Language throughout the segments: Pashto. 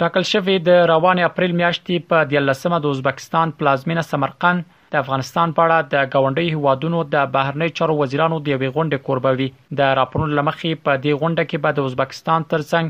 ټاکل شوې د روانې اپریل میاشتې په 13مه د ازبکستان پلازمینه سمرقند د افغانستان په اړه د گاونډي هوادونو د بهرنی چارو وزیرانو د یوې غونډې کوربه وي د راپورونو لمخې په دې غونډه کې به د ازبکستان ترڅنګ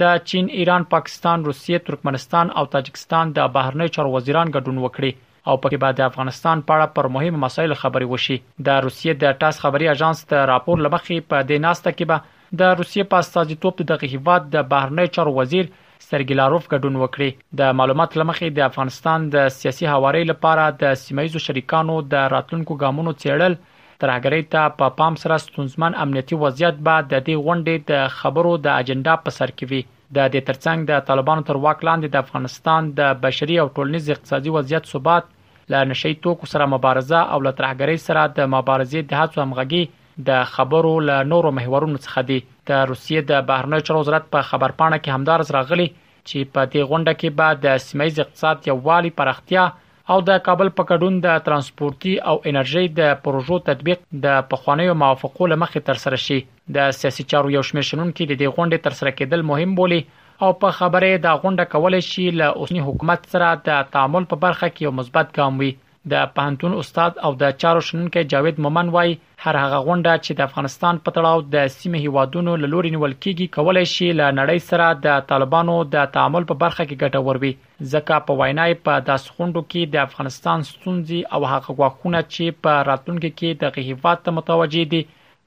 د چین، ایران، پاکستان، روسیې، ترکمنستان او تاجکستان د بهرنی چارو وزیران ګډون وکړي او پکې به د افغانستان په اړه پر مهمو مسایلو خبرې وشي. د روسیې د ټاس خبري اژانس د راپور له مخې په دې ناسته کې به د روسیې په استازیتوب د دغه هیواد د بهرنیو چارو وزیر سرګي لاروف ګډون وکړي. د معلوماتو له مخې د افغانستان د سیاسي هوارۍ لپاره د سیمه ییزو شریکانو د راتلونکو ګامونو څیړل ترهګرۍ ته په پام سره ستونزمن امنیتي وضعیت به د دې غونډې د خبرو د اجنډا په سر کې وي. د دې ترڅنګ د طالبانو تر واک لاندې د افغانستان د بشري او ټولنیز اقتصادي وضعیت ثبات، له نشه یي توکو سره مبارزه او له ترهګرۍ سره د مبارزې د هڅو همغږي د خبرو له نورو محورونو څخه دي. د روسیې د بهرنیو چارو وزارت په خبرپاڼه کې همداراز راغلي، چې په دې غونډه کې به د سیمه ییز اقتصاد یووالي، پراختیا او د کابل په ګډون د ترانسپورتي او انرژۍ د پروژو تطبیق د پخوانیو موافقو له مخې ترسره شي د سیاسي چارو یو شمېر شنونکي د دې غونډې ترسره کېدل مهم بولي او په خبره یې دا غونډه کولای شي له اوسني حکومت سره د تعامل په برخه کې یو مثبت ګام وي د پهنتون استاد او د چارو شنونکی جاوید مومن وایي هر هغه غونډه چې د افغانستان په تړاو د سیمې هیوادونو له لوري نیول کیږي کولای شي له نړۍ سره د طالبانو د تعامل په برخه کې ګټور وي ځکه په وینا یې په داسې غونډو کې د افغانستان ستونزې او هغه غواخونه چې په راتلونکي کې دغه هیواد ته متوجه دي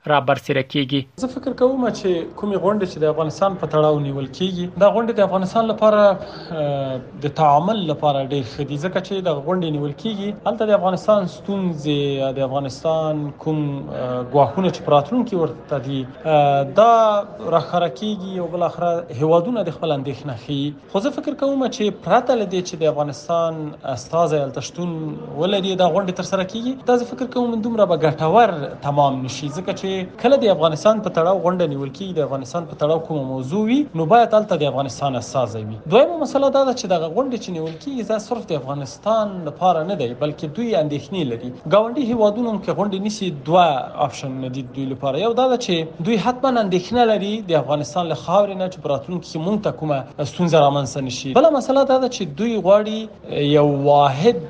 را برسیره کیږي. زه فکر کوم چې کومې غونډې چې د افغانستان په تړاو نیول کیږي دا غونډې د افغانستان لپاره د تعامل لپاره ډیر ښه دي ځکه چې دغه غونډې نیول کیږي هلته د افغانستان ستونزې یا د افغانستان کوم غواخونه چې پراتلونکي ورته دي دا راخره کیږي او بل اخره هیوادونه د خپل اندیښنه خي. خو زه فکر کوم چې پرته له دې چې د افغانستان استازی هلته شتون ولري دا غونډې تر سره کیږي دا زه فکر کوم دومره به ګټور تمام نشي ځکه چې کله د افغانستان په تړاو غونډه نیول کیږي د افغانستان په تړاو کومه موضوع وي نو باید هلته د افغانستان استازی وي دویمه مسله دا ده چې دغه غونډې چې نیول کیږي دا صرف د افغانستان افغانستان لپاره نه دی بلکې دوی اندېښنې لري ګاونډي هیوادونو هم که غونډې نیسي دوه آپشنونه دي دوی لپاره یو دا ده چې دوی حتما اندېښنه لري د افغانستان له خاورې نه چې په راتلونکي کې مونږ ته کومه ستونزه رامنځته نشي بله مسله دا ده چې دوی غواړي یو واحد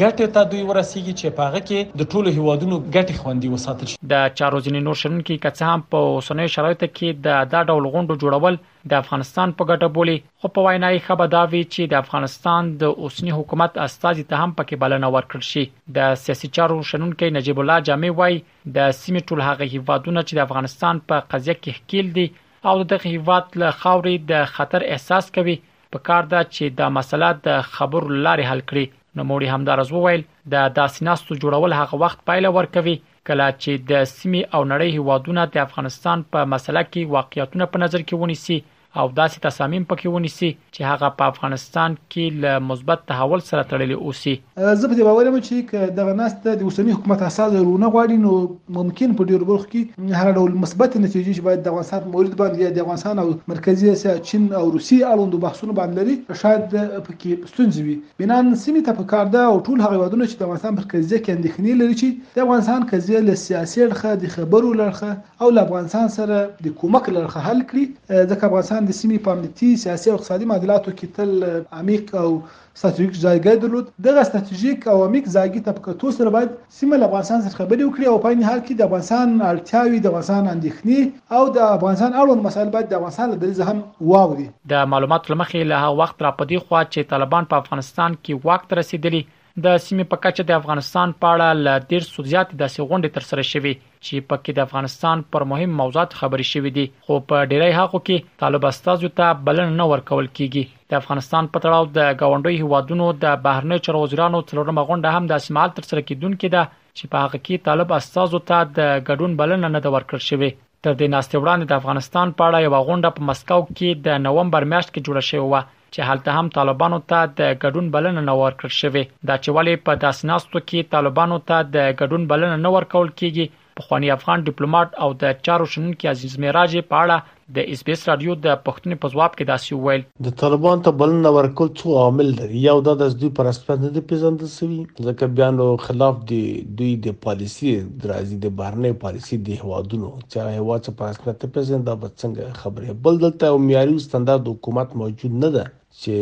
ګټې ته دوی ورسیږي چې په هغه کې د ټولو هیوادونو ګټې خوندي وساتل شي د چارو ځینې نور شنونکي که څه هم په اوسنیو شرایطو کې د دا ډول غونډو جوړول د افغانستان په ګټه بولي خو په وینا یې خبر دا وی چې د افغانستان د اوسنی حکومت استاذي ته هم پکې بلنه ورکړل شي د سیاسي چارو شنونکي نجیب الله جامع وای د سیمې ټول هغه هیوادونه چې د افغانستان په قضیه کې ښکیل دي او دغه هیواد له خاورې د خطر احساس کوي په کار ده چې دا مسله د خبرو لارې حل کړي نو موري همدارز وویل د داسیناستو جوړول هغه وخت پایله ورکوي کله چې د سیمې او نړۍ هیوادونه د افغانستان په مسله کې واقعیتونه په نظر کې ونیسي او داسې تصامیم پکې ونیسي چې هغه په افغانستان کې له مثبت تحول سره تړلې اوسي. زه په دې باور یم چې که دغه ناسته د اوسني حکومت استازی ونه غواړي نو ممکن په ډیرو برخو کې هر ډول مثبتې نتیجې چې باید د افغانستان په مورد باندې یا د افغانستان او مرکزي اسیا، چین او روسیې اړوندو بحثونو باندې لري شاید پکې ستونزې وي. بنان سیمې ته په کار ده او ټول هغه هېوادونه چې د افغانستان پر قضیه کې اندېښنې لري چې د افغانستان قضیه له سیاسي اړخه، د خبرو له اړخه او له افغانستان سره د کومک له اړخه حل کړي، ځکه افغانستان د سیمې په امنیتي، سیاسي او اقتصادي معادلاتو کې تل عمیق او ستراتیژیک ځایګی درلود، دغه ستراتیژیک او عمیق ځایګي ته په کتو سره باید سیمه له افغانستان سره خبرې وکړي او په عین حال کې د افغانستان اړتیاوې، د افغانستان اندېښنې او د افغانستان اړوند مسایل باید د افغانستان له دریځه هم واوري. د معلوماتو له مخې له هغه وخت را په دې خوا چې طالبان په افغانستان کې واک ته رسېدلي، د سیمې په کچه د افغانستان په اړه له دېرسو زیاتې داسې غونډې ترسره شوي، چې په کې د افغانستان پر مهم موضوعات خبرې شوې دي خو په ډیری هغو کې طالب استازو ته بلنه نه ورکول کیږي د افغانستان په تړاو د گاونډي هوادونو د بهرنی چارو وزیرانو څلورمه غونډه هم د اسمال تر سره کیدونکې ده چې په هغه کې طالب استازو ته د ګډون بلنه نه ده ورکړل شوې تر دې ناستې وړاندې د افغانستان په اړه یو غونډه په مسکو کې د نومبر میاشت کې جوړه شوې و چې هلته هم طالبانو ته د ګډون بلنه نه ورکړل شوې دا چې ولې په داسې ناستو کې طالبانو ته د ګډون بلنه نه ورکول کیږي په خواني افغان ډیپلوماټ او د چارو شنونکي عزیز معراج په اړه د اس بي اس رادیو د پښتني په ځواب کې داسې وویل د طالبان ته بلنه ورکول څو عامل لري یو دا د دوی پر رسمیت نه دی پیژندل شوی ځکه بیا نو خلاف دی دوی د پالیسی درازي د بهرنۍ پالیسی د هوادونو چا هوا څه پاس نه ته پیژنې دا به څنګه خبره بل دلته یو معیاري ستاندارد حکومت موجود نه ده چې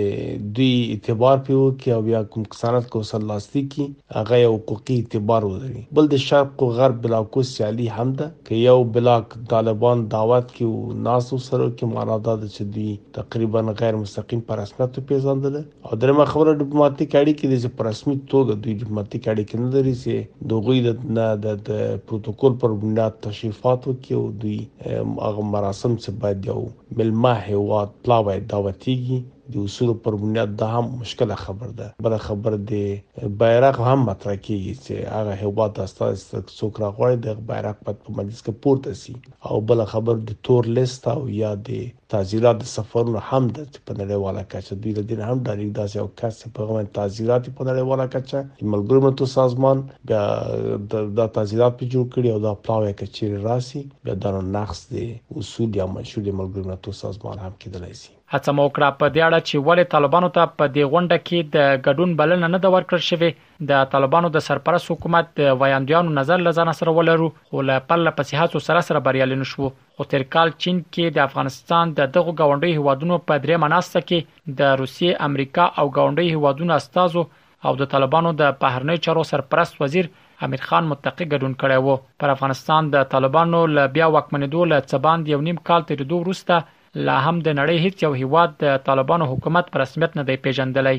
دوی اعتبار پې وکړي او یا کوم کسانت کو سر لاسلیک کړي هغه یو حقوقي اعتبار ولري بل د شرق او غرب بلاکو سیالي هم ده که یو بلاک طالبان دعوت کې او ناس سره کې معنا دا ده چې دوی تقریبا غیر مستقیم پر رسمیت پیژندل او درېمه خبره ډیپلوماټیک اړیکې دي چې په رسمي توګه دوی ډیپلوماټیک اړیکې نه لري چې د غوی د نه د پروتوکول پر بنیاد تشریفات وکړي او دوی هغه مراسم چې باید یو ملما هیواد پلاوی دعوتیږي د اصول پر بنیاد دا هم مشکله خبر ده بل خبر دی بیرغ هم مطرح کیږي چې هغه هوا د استاد څوک راغوړي د بیرغ په مجلس کې پورته سي او بل خبر د تور لیست او یا د تعزیرات د سفرونو هم ده چې په نړیواله کچه دوی له دین هم ډاریږي داسې یو کس چې په غوښتنه تعزیرات په نړیواله کچه د ملګرو ملتو سازمان بیا دا تعزیرات په جوړ کړي او دا پلاوی کچیر راسي بیا دا نقص دی اصول یا منشور د ملګرو ملتو سازمان هم کېدلی شي هڅه مو وکړه په دې اړه چې ولې طالبانو ته په دې غونډه کې د ګډون بلنه نه ده ورکړل شوې د طالبانو د سرپرست حکومت د ویاندیانو نظر لزان سره ولرو خو له پرله پسې هڅو سره سره بریالي نشو خو تیر کال چین کې د افغانستان د دغو ګاونډیو هیوادونو په درېمه ناسته کې د روسیې، امریکا او ګاونډیو هیوادونو استازو او د طالبانو د بهرنیو چارو سرپرست وزیر امیر خان متقي ګډون کړی و. پر افغانستان د طالبانو له بیا واکمنېدو له څه باندې یو نیم کال تېرېدو وروسته لا هم د نړۍ هېڅ یو هیواد د طالبانو حکومت په رسمیت نه دی پېژندلی.